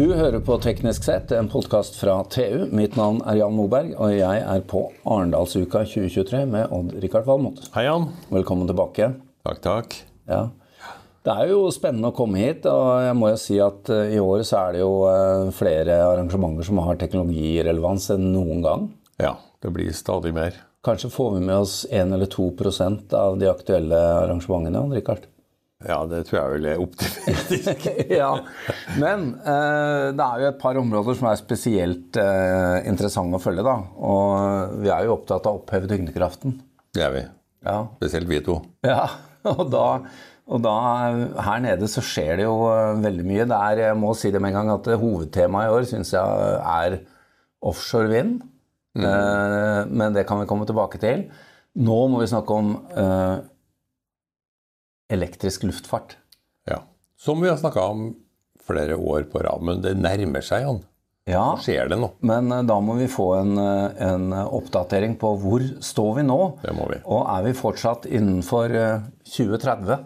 Du hører på Teknisk sett, en podkast fra TU. Mitt navn er Jan Moberg, og jeg er på Arendalsuka 2023 med Odd-Rikard Valmot. Hei, Jan. Velkommen tilbake. Takk, takk. Ja. Det er jo spennende å komme hit, og jeg må jo si at uh, i år så er det jo uh, flere arrangementer som har teknologirelevans enn noen gang. Ja, det blir stadig mer. Kanskje får vi med oss 1 eller 2% av de aktuelle arrangementene, Odd-Rikard? Ja, det tror jeg vel er optimistisk. ja, Men eh, det er jo et par områder som er spesielt interessante å følge. da, Og vi er jo opptatt av å oppheve tyngdekraften. Det er vi. Ja. Spesielt vi to. Ja, og da og da, her nede så skjer det jo veldig mye. Det er, jeg må si det med en gang, at hovedtemaet i år syns jeg er offshore vind. Mm. Eh, men det kan vi komme tilbake til. Nå må vi snakke om eh, elektrisk luftfart. Ja. Som vi har snakka om flere år på rad, men det nærmer seg, han. Ja, Nå skjer det noe. men eh, da må vi få en, eh, en oppdatering på hvor står vi nå. Det må vi. Og er vi fortsatt innenfor eh, 2030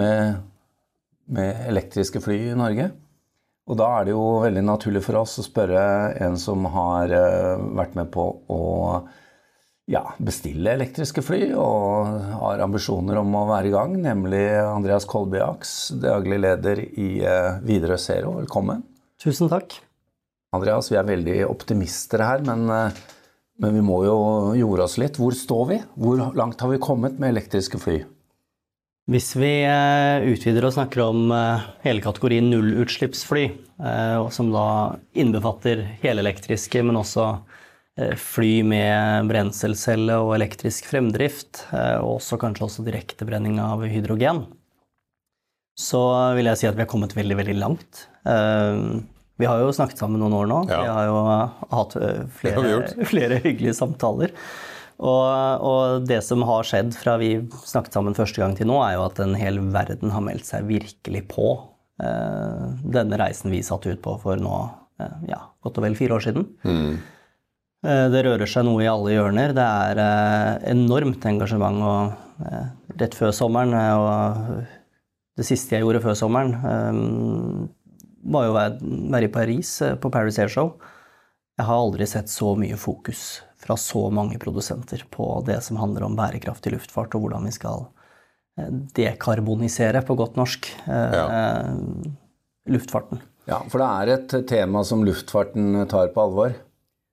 med, med elektriske fly i Norge? Og da er det jo veldig naturlig for oss å spørre en som har vært med på å ja, bestille elektriske fly og har ambisjoner om å være i gang, nemlig Andreas Kolbiaks, daglig leder i uh, Widerøe Zero. Velkommen. Tusen takk. Andreas, vi er veldig optimister her, men, uh, men vi må jo jorde oss litt. Hvor står vi? Hvor langt har vi kommet med elektriske fly? Hvis vi eh, utvider og snakker om eh, hele kategorien nullutslippsfly, eh, som da innbefatter helelektriske, men også fly med brenselcelle og elektrisk fremdrift, og også kanskje også direktebrenning av hydrogen, så vil jeg si at vi har kommet veldig, veldig langt. Vi har jo snakket sammen noen år nå. Ja. Vi har jo hatt flere, flere hyggelige samtaler. Og, og, det som har skjedd fra vi snakket sammen første gang til nå, er jo at en hel verden har meldt seg virkelig på eh, denne reisen vi satte ut på for nå eh, ja, godt og vel fire år siden. Mm. Eh, det rører seg noe i alle hjørner. Det er eh, enormt engasjement. Og eh, rett før sommeren, og det siste jeg gjorde før sommeren, var jo å være i Paris på Paris Air Show. Jeg har aldri sett så mye fokus fra så mange produsenter på det som handler om bærekraftig luftfart, og hvordan vi skal dekarbonisere, på godt norsk, eh, ja. luftfarten. Ja, for det er et tema som luftfarten tar på alvor?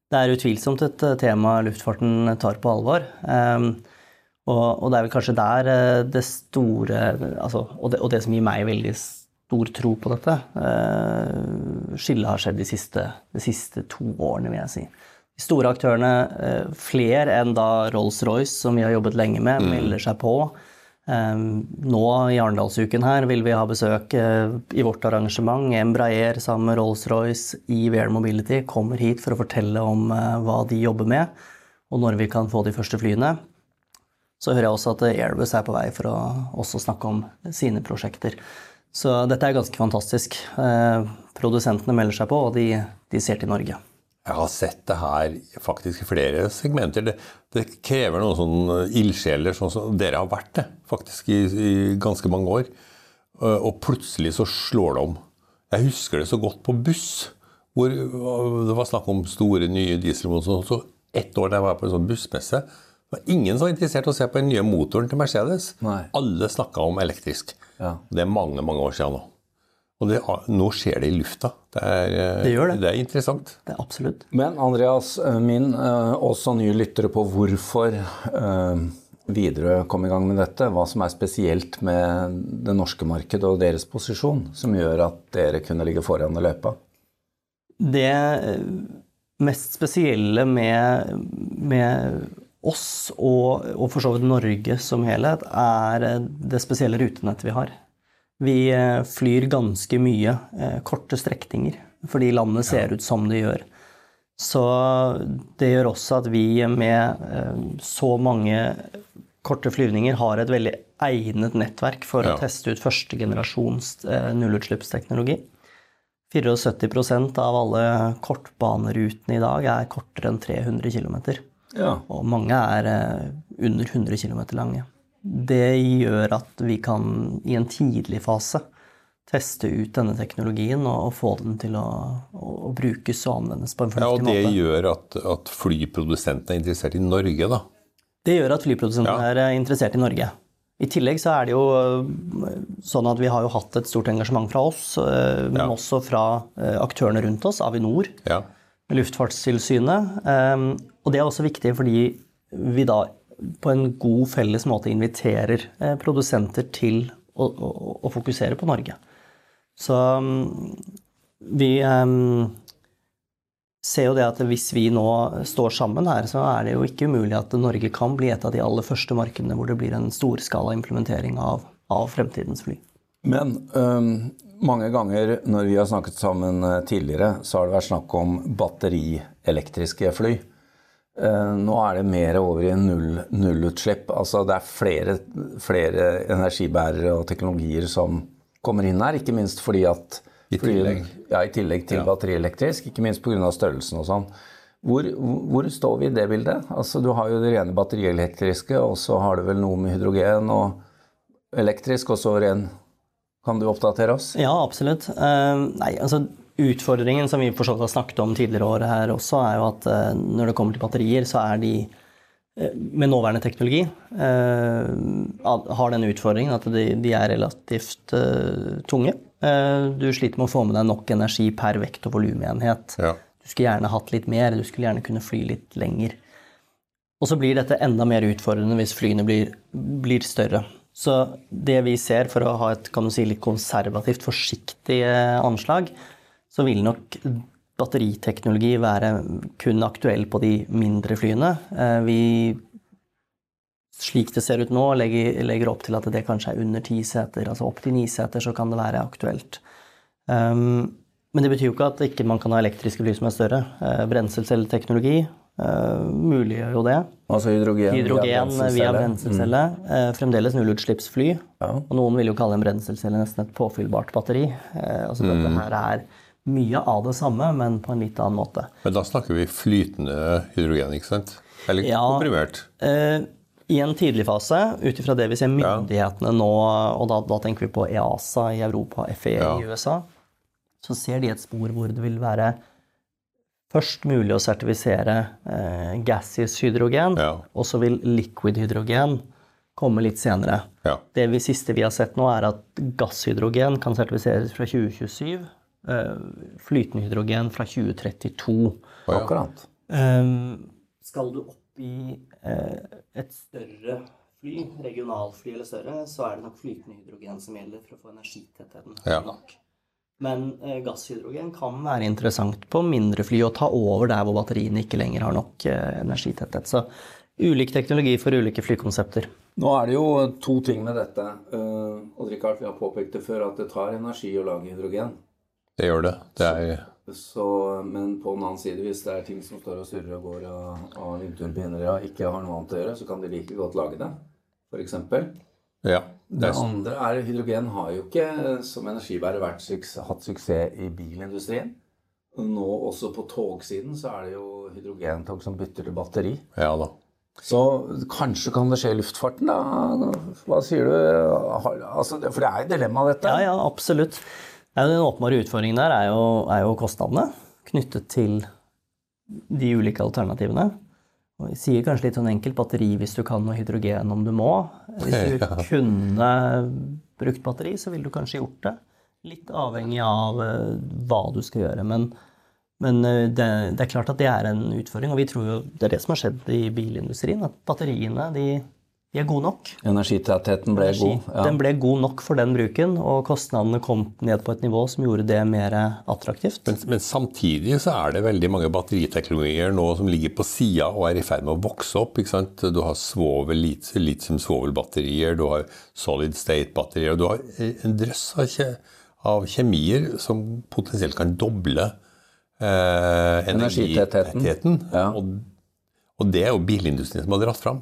Det er utvilsomt et eh, tema luftfarten tar på alvor. Og, det er vel kanskje der det store altså, og, det, og, det, som gir meg veldig stor tro på dette, skillet har skjedd de siste, de siste to årene, vil jeg si. De store aktørene, eh, flere enn da Rolls-Royce, som vi har jobbet lenge med, mm. melder seg på. Ehm, nå i Arendalsuken her vil vi ha besøk eh, i vårt arrangement. Embraer sammen med Rolls-Royce i VR Mobility kommer hit for å fortelle om eh, hva de jobber med, og når vi kan få de første flyene. Så hører jeg også at Airbus er på vei for å også snakke om sine prosjekter. Så dette er ganske fantastisk. Produsentene melder seg på, og de, de ser til Norge. Jeg har sett det her faktisk i flere segmenter. Det, det krever noen sånne ildsjeler, sånn som dere har vært det faktisk i, i, ganske mange år. Og plutselig så slår det om. Jeg husker det så godt på buss, hvor det var snakk om store, nye dieselmotorer. Så ett år da jeg var på en sånn bussmesse, var ingen så interessert i å se på den nye motoren til Mercedes. Nei. Alle snakka om elektrisk. Ja. Det er mange, mange år siden nå. Og det, nå skjer det i lufta. Det er, eh, det, gjør det. det er interessant. Det er absolutt. Men Andreas, eh, min eh, også nye lyttere på hvorfor Widerøe kom i gang med dette. Hva som er spesielt med det norske markedet og deres posisjon, som gjør at dere kunne ligge foran i løypa? Det mest spesielle med, med oss, og, og for så vidt Norge som helhet, er det spesielle rutenettet vi har. Vi eh, flyr ganske mye eh, korte strekninger fordi landet ser ut som det gjør. Så det gjør også at vi med eh, så mange korte flyvninger har et veldig egnet nettverk for ja. å teste ut førstegenerasjons nullutslippsteknologi. 74% av alle kortbanerutene i dag er kortere enn 300 km. Ja. Og mange er under 100 km lange. Det gjør at vi kan i en tidlig fase teste ut denne teknologien og, og få den til å, å, brukes og anvendes på en fornuftig måte. Ja, og det måte. gjør at, at flyprodusentene er interessert i Norge, da. Det gjør at flyprodusentene Ja. er eh, interessert i Norge. I tillegg så er det jo eh, sånn at vi har jo hatt et stort engasjement fra oss, eh, men Ja. også fra aktørene rundt oss, Avinor, Ja. Luftfartstilsynet. eh, Og det er også viktig fordi vi da på en god felles måte inviterer eh, produsenter til å, å, å fokusere på Norge. Så mm, vi eh, ser jo det at hvis vi nå står sammen her, så er det jo ikke umulig at Norge kan bli et av de aller første markedene hvor det blir en storskala implementering av, av fremtidens fly. Men um mange ganger når vi har snakket sammen øh, tidligere, så har det vært snakk om batterielektriske fly. Eh, nå er det mer over i null, nullutslipp. Altså det er flere, flere energibærere og teknologier som kommer inn her, ikke minst fordi at I tillegg. ja, I tillegg til Ja. batterielektrisk, ikke minst pga. størrelsen og sånn. Hvor, hvor står vi i det bildet? Altså Du har jo det rene batterielektriske, og så har du vel noe med hydrogen og elektrisk, og så ren Kan du oppdatere oss? Ja, absolutt. Uh, nei, altså Utfordringen som vi for så vidt har snakket om tidligere år her også, er jo at eh, når det kommer til batterier, så er de eh, med nåværende teknologi eh, har den utfordringen at de, de er relativt tunge. Eh, du sliter med å få med deg nok energi per vekt og volumenhet. Ja. Du skulle gjerne hatt litt mer, du skulle gjerne kunne fly litt lenger. Og så blir dette enda mer utfordrende hvis flyene blir, blir større. Så det vi ser, for å ha et kan du si, litt konservativt, forsiktig anslag, så vil nok batteriteknologi være kun aktuell på de mindre flyene. Eh, Vi, slik det ser ut nå, legger, legger opp til at det kanskje er under ti seter. Altså opp til ni seter så kan det være aktuelt. Um, men det betyr jo ikke at ikke man kan ha elektriske fly som er større. Uh, Brenselcelleteknologi uh, muliggjør jo det. Altså hydrogen, Hydrogen via Mm. brenselcelle. Uh, fremdeles nullutslippsfly. Ja. Og noen vil jo kalle en brenselcelle nesten et påfyllbart batteri. Altså Dette her er mye av det samme, men på en litt annen måte. Men da snakker vi flytende hydrogen, ikke sant? Eller Ja. komprimert? Eh, I en tidlig fase, ut ifra det vi ser myndighetene nå, og da, da tenker vi på EASA i Europa, FE Ja. i USA, så ser de et spor hvor det vil være først mulig å sertifisere eh, gaseous hydrogen, Ja. og så vil liquid hydrogen komme litt senere. Ja. Det vi siste vi har sett nå, er at gasshydrogen kan sertifiseres fra 2027, eh, flytende hydrogen fra 2032. ja. Akkurat. Ehm, skal du opp i eh, et større fly, regionalfly eller større, så er det nok flytende hydrogen som gjelder for å få energitettheten Ja. nok. Men eh, gasshydrogen kan være interessant på mindre fly og ta over der hvor batteriene ikke lenger har nok eh, energitetthet. Så ulik teknologi for ulike flykonsepter. Nå er det jo to ting med dette. Uh, og Richard, vi har påpekt det før at det tar energi å lage hydrogen. Det gjør det. Det er Så, men på den annen side, hvis det er ting som står og surrer og går av, av vindturbiner og ikke har noe annet å gjøre, så kan de like godt lage det. F.eks. Ja. Det Det er, andre er hydrogen har jo ikke som energibærer vært suks hatt suksess i bilindustrien. Nå også på togsiden så er det jo hydrogentog som bytter til batteri. ja da. Så kanskje kan det skje i luftfarten, da? Hva sier du? Altså, for det er jo dilemma, dette. Ja, ja, absolutt. Ja, Den åpenbare utfordringen der er jo, er jo kostnadene knyttet til de ulike alternativene. Og jeg sier kanskje litt sånn enkelt batteri hvis du kan, og hydrogen om du må. Hvis du kunne brukt batteri, så ville du kanskje gjort det. Litt avhengig av eh, hva du skal gjøre. Men, men eh, det, det er klart at det er en utfordring, og vi tror jo det er det som har skjedd i bilindustrien. At batteriene de, de er gode nok. Energitettheten ble Energi. god. Ja. Den ble god nok for den bruken, og kostnadene kom ned på et nivå som gjorde det mer attraktivt. Men, men samtidig så er det veldig mange batteriteknologier nå som ligger på sida og er i ferd med å vokse opp. ikke sant? Du har svovel, lit- litium-svovelbatterier, du har solid state-batterier, og du har en drøss av, kje, av kjemier som potensielt kan doble eh, energitettheten. Ja. Og, og det er jo bilindustrien som har dratt fram.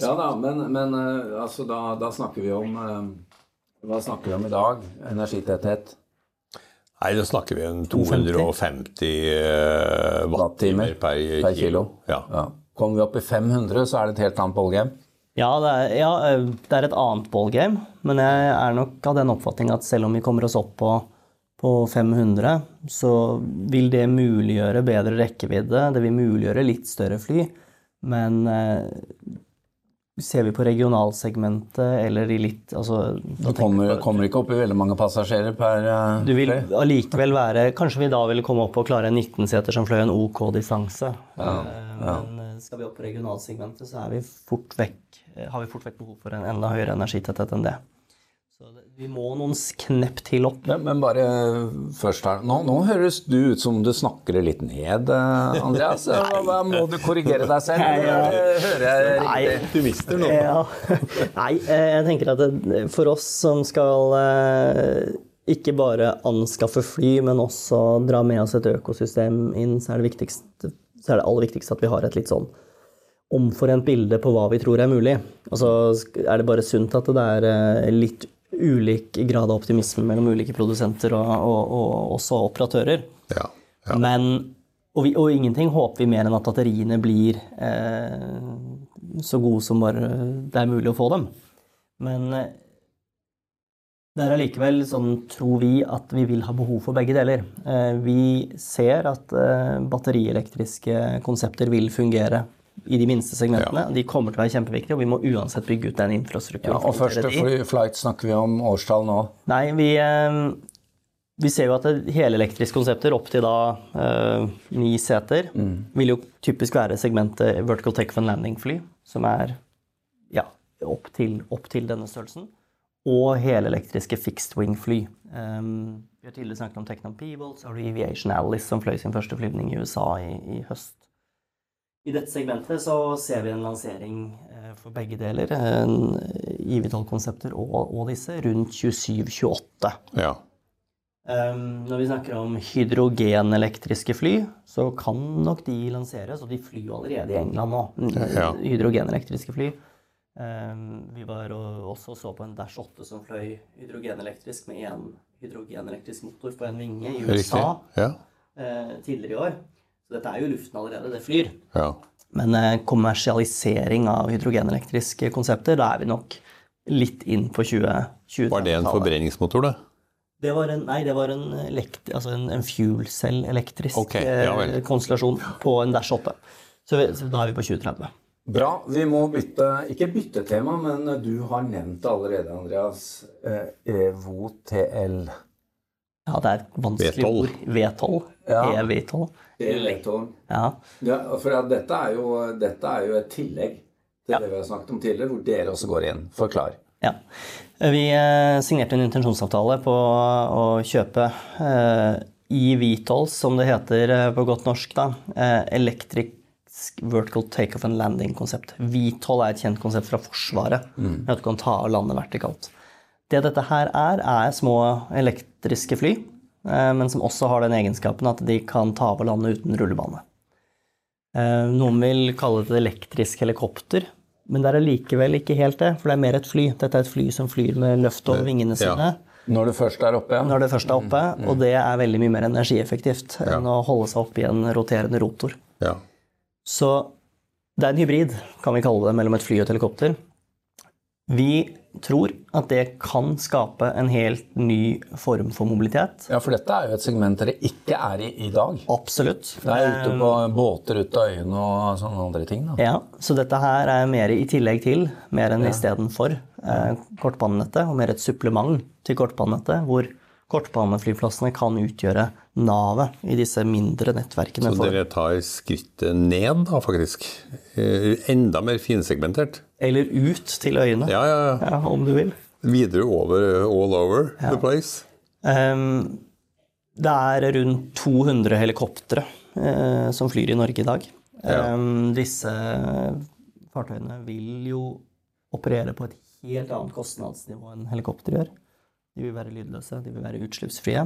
Ja da, men, men eh, altså, da, da snakker vi om eh, Hva snakker vi om i dag? Energitetthet? Nei, da snakker vi om 250 eh, wattimer per, per kilo. Ja. Ja. Kommer vi opp i 500, så er det et helt annet ballgame. Ja, det er, ja, det er et annet ballgame, men jeg er nok av den oppfatning at selv om vi kommer oss opp på, på 500, så vil det muliggjøre bedre rekkevidde. Det vil muliggjøre litt større fly, men eh, Ser vi på regionalsegmentet eller i litt altså, Du kommer, kommer ikke opp i veldig mange passasjerer per uh, Du vil allikevel være Kanskje vi da vil komme opp og klare en 19-seter som fløy en OK distanse. Ja, ja. Men skal vi opp på regionalsegmentet, så vi vekk, har vi fort vekk behov for en enda høyere energitetthet enn det. Vi må noen knepp til opp. Men, men bare først her. Nå, nå, høres du ut som du snakker litt ned, eh, Andreas. Hva, må du korrigere deg selv? Ja. Hører jeg riktig? Du mister noe. Ja. Nei, eh, jeg tenker at det, for oss som skal eh, ikke bare anskaffe fly, men også dra med oss et økosystem inn, så er det, så er det aller viktigste at vi har et litt sånn omforent bilde på hva vi tror er mulig. Og så er det bare sunt at det er litt ulik grad av optimisme mellom ulike produsenter og, og, og også operatører. Ja, ja. Men, og, vi, og, ingenting håper vi mer enn at batteriene blir eh, så gode som bare det er mulig å få dem. Men eh, det er allikevel sånn, tror vi, at vi vil ha behov for begge deler. Eh, vi ser at eh, batterielektriske konsepter vil fungere i de minste segmentene. Ja. De kommer til å være kjempeviktige, og vi må uansett bygge ut den infrastrukturen. Ja, og første flight snakker vi om årstall nå? Nei, vi, eh, vi ser jo at helelektriske konsepter opp til da eh, ni seter mm. vil jo typisk være segmentet vertical take and landing-fly, som er ja, opp til, opp til denne størrelsen. Og helelektriske fixed wing-fly. Um, vi har tidligere snakket om Technom Peebles, og Aviation Alice, som fløy sin første flyvning i USA i, i høst. I dette segmentet så ser vi en lansering eh, for begge deler, IV12-konsepter og, og, disse, rundt 27-28. Ja. Um, når vi snakker om hydrogenelektriske fly, så kan nok de lanseres, og de flyr jo allerede i England nå, ja. hydrogenelektriske fly. Um, vi var også så på en Dash 8 som fløy hydrogenelektrisk med én hydrogenelektrisk motor på en vinge i USA ja. uh, tidligere i år. Så dette er jo luften allerede, det flyr. Ja. Men eh, kommersialisering av hydrogenelektriske konsepter, da er vi nok litt inn på 2020 Var det en forbrenningsmotor, da? Det var en, nei, det var en, altså en, en fuel cell-elektrisk okay, ja eh, konstellasjon på en Dash 8. Så, vi, så, da er vi på 2030. Bra. Vi må bytte, ikke bytte tema, men du har nevnt det allerede, Andreas. Eh, EVOTL. Ja, det er et vanskelig ord. V12. Ja. EV12. E-V12. Ja. ja. For dette er, jo, dette er, jo, et tillegg til ja. det vi har snakket om tidligere, hvor dere også går inn. Forklar. Ja. Vi eh, signerte en intensjonsavtale på å kjøpe eh, e-V12, som det heter eh, på godt norsk, da. Electric Vertical Takeoff and Landing-konsept. V12 er et kjent konsept fra Forsvaret. Mm. At du kan ta av landet vertikalt. Det dette her er, er små elektriske fly, men som også har den egenskapen at de kan ta over landet uten rullebane. Eh, noen vil kalle det et elektrisk helikopter, men det er allikevel ikke helt det, for det er mer et fly. Dette er et fly som flyr med løft over vingene sine. Ja. Når det først er oppe? Ja. Når det først er oppe, mm. Og det er veldig mye mer energieffektivt ja. enn å holde seg oppe i en roterende rotor. Ja. Så det er en hybrid, kan vi kalle det, mellom et fly og et helikopter. Vi tror at det kan skape en helt ny form for mobilitet. Ja, For dette er jo et segment dere ikke er i i dag. Absolutt. Det er ute på båter ut av øyene og sånne andre ting. da. Ja, Så dette her er mer i tillegg til, mer enn ja. istedenfor eh, kortbanenettet, og mer et supplement til kortbanenettet, hvor kortbaneflyplassene kan utgjøre navet i disse mindre nettverkene. Så dere tar skrittet ned, da, faktisk? Eh, enda mer finsegmentert? Eller ut til øyene, ja, ja, ja. ja om du vil. Videre over all over the place? Um, det er rundt 200 helikoptre uh, som flyr i Norge i dag. Um, disse fartøyene vil jo operere på et helt annet kostnadsnivå enn helikopter gjør. De vil være lydløse, de vil være utslippsfrie.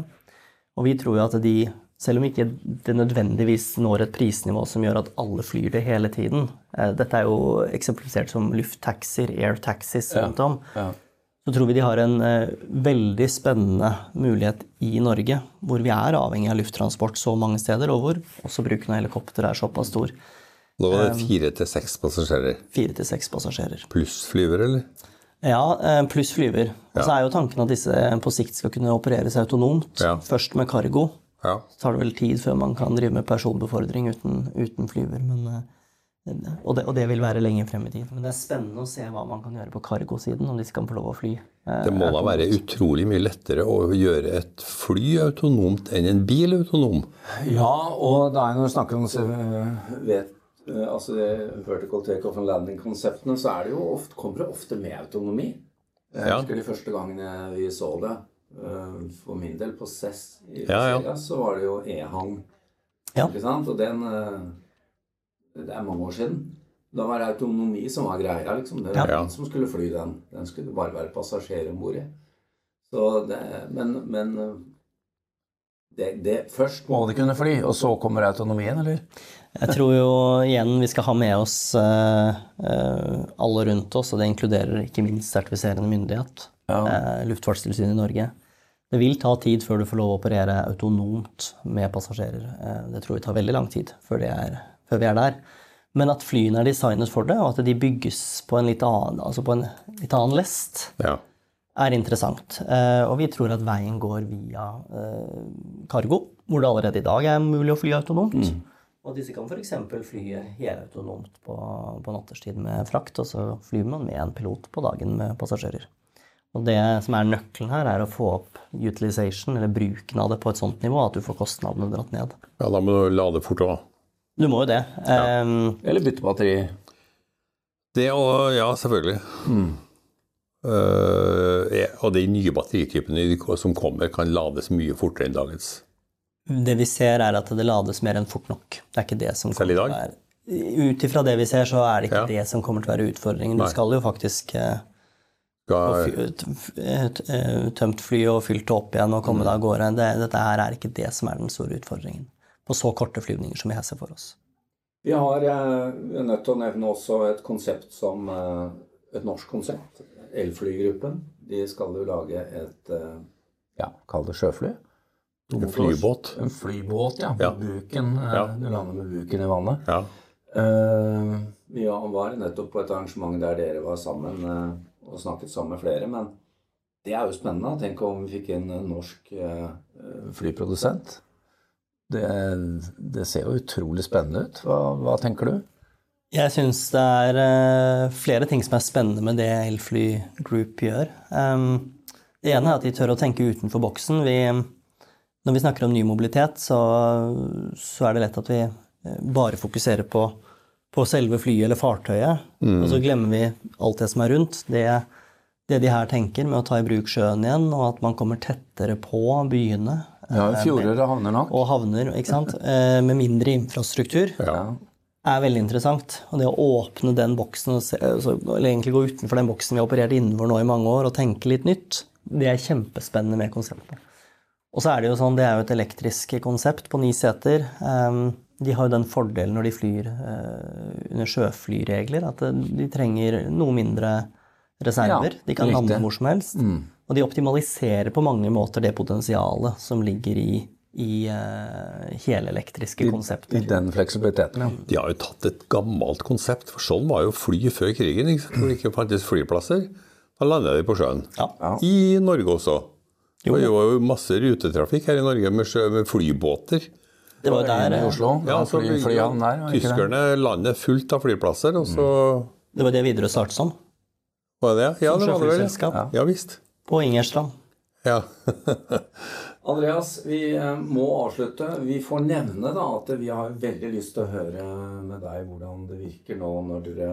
Og vi tror jo at de, selv om ikke det nødvendigvis når et prisnivå som gjør at alle flyr det hele tiden eh, Dette er jo eksemplifisert som lufttaxier, airtaxis rundt om. Ja, ja. Så tror vi de har en eh, veldig spennende mulighet i Norge, hvor vi er avhengig av lufttransport så mange steder, og hvor også bruken av helikopter er såpass stor. Nå var det fire til seks passasjerer. Fire til seks passasjerer. Pluss flyver, eller? Ja, eh, pluss flyver. Og så er jo tanken at disse på sikt skal kunne opereres autonomt. Ja. Først med cargo. Ja. Så tar det vel tid før man kan drive med personbefordring uten, uten flyver. Men, eh, og, det, og det vil være lenge frem i tid. Men det er spennende å se hva man kan gjøre på cargosiden, om disse kan få lov å fly. eh, Det må da være utrolig mye lettere å gjøre et fly autonomt enn en bil autonom. Ja, og da er når vi snakker om eh, vet, eh, altså det vertical takeoff and landing-konseptene, så er det jo ofte, kommer det ofte med autonomi. Jeg Ja. husker de første gangene vi så det, eh, for min del på CESS i Ja, ja. Så var det jo e-hang. Ja. Ikke sant? Og den eh, Det er mange år siden. Da var det autonomi som var greia, liksom. Det var ingen som skulle fly den. Den skulle bare være passasjer om bord i. Så det Men, men eh, det, det, først må de kunne fly, og så kommer autonomien, eller? Jeg tror jo igjen vi skal ha med oss eh, eh, alle rundt oss, og det inkluderer ikke minst sertifiserende myndighet, Ja. eh, Luftfartstilsynet i Norge. Det vil ta tid før du får lov å operere autonomt med passasjerer. Det tror vi tar veldig lang tid før, det er, før vi er der. Men at flyene er designet for det, og at de bygges på en litt annen, altså på en litt annen lest, Ja. er interessant. Og vi tror at veien går via kargo, hvor det allerede i dag er mulig å fly autonomt. Og disse kan f.eks. fly helautonomt på, på natterstid med frakt, og så flyr man med en pilot på dagen med passasjerer. Og det som er nøkkelen her, er å få opp utilization, eller bruken av det, på et sånt nivå at du får kostnadene dratt ned. ja, da må du lade fort òg. Du må jo det. Eh, Eller bytte batteri. Det og Ja, selvfølgelig. Mm. Uh, og de nye batteritypene som kommer, kan lades mye fortere enn dagens. Det vi ser, er at det lades mer enn fort nok. Det er ikke det som Selv i være Ut ifra det vi ser, så er det ikke Ja. det som kommer til å være utfordringen. Du Nei. skal jo faktisk eh, eh, tømt flyet og fylt det opp igjen og komme deg av gårde. Det, dette her er ikke det som er den store utfordringen på så korte flyvninger som vi her ser for oss. Vi har eh, vi er nødt til å nevne også et konsept som eh, et norsk konsept. Elflygruppen. De skal jo lage et eh, ja, kall det sjøfly. En flybåt. En flybåt, ja. Ja. Buken. eh, Ja. Du lander med buken i vannet. ja. Eh, vi var nettopp på et arrangement der dere var sammen uh, og snakket sammen med flere. Men det er jo spennende. Tenk om vi fikk en norsk uh, flyprodusent. Det, det ser jo utrolig spennende ut. Hva, hva tenker du? Jeg syns det er flere ting som er spennende med det Elfly Group gjør. Um, det ene er at de tør å tenke utenfor boksen. Vi, når vi snakker om ny mobilitet, så, så er det lett at vi eh, bare fokuserer på, på selve flyet eller fartøyet, og så glemmer vi alt det som er rundt. Det, det de her tenker med å ta i bruk sjøen igjen, og at man kommer tettere på byene Ja, fjorder og havner nok. og havner, ikke sant? Eh, med mindre infrastruktur Ja. er veldig interessant. Og det å åpne den boksen, eller egentlig gå utenfor den boksen vi har operert innenfor nå i mange år, og tenke litt nytt, det er kjempespennende med konseptet. Og så er det jo sånn, det er jo et elektrisk konsept på ni seter. Um, de har jo den fordelen når de flyr uh, under sjøflyregler, at uh, de trenger noe mindre reserver. Ja, de kan lande hvor som helst. Og de optimaliserer på mange måter det potensialet som ligger i, i uh, helelektriske konsepter. I den fleksibiliteten, ja. De har jo tatt et gammelt konsept, for sånn var jo fly før krigen. Ikke? Hvor det ikke fantes flyplasser. Da landa de på sjøen. Ja. I Norge også. Det var jo masse rutetrafikk her i Norge med, sjø, med flybåter. Det var der, I Oslo. Ja, Ja, så fly, flyhavn der. Tyskerne landet fullt av flyplasser, og så det var det Widerøe startet som. var det det? Ja, Som det var det vel. sjøflyselskap. Ja visst. På Ingerstrand. Ja. Andreas, vi eh, må avslutte. Vi får nevne da at vi har veldig lyst til å høre med deg hvordan det virker nå når dere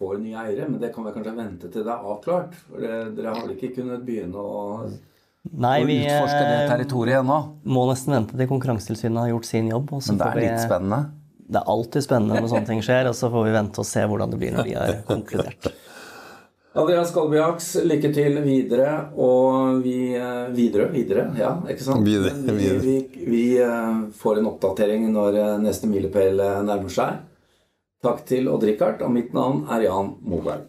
får nye eiere. Men det kan vi kanskje vente til det er avklart. For dere har vel ikke kunnet begynne å, Nei, vi utforske det eh, territoriet ennå? må nesten vente til Konkurransetilsynet har gjort sin jobb. Og så Men det er vi, litt spennende. det er alltid spennende når sånne ting skjer, og så får vi vente og se hvordan det blir når vi har konkludert. Andreas Kolbiaks, lykke til videre. Og vi eh, Videre, videre, ja, ikke sant? Videre, videre. vi, vi, vi eh, får en oppdatering når neste milepæl nærmer seg. Takk til Odd-Rikard, og mitt navn er Jan Moberg.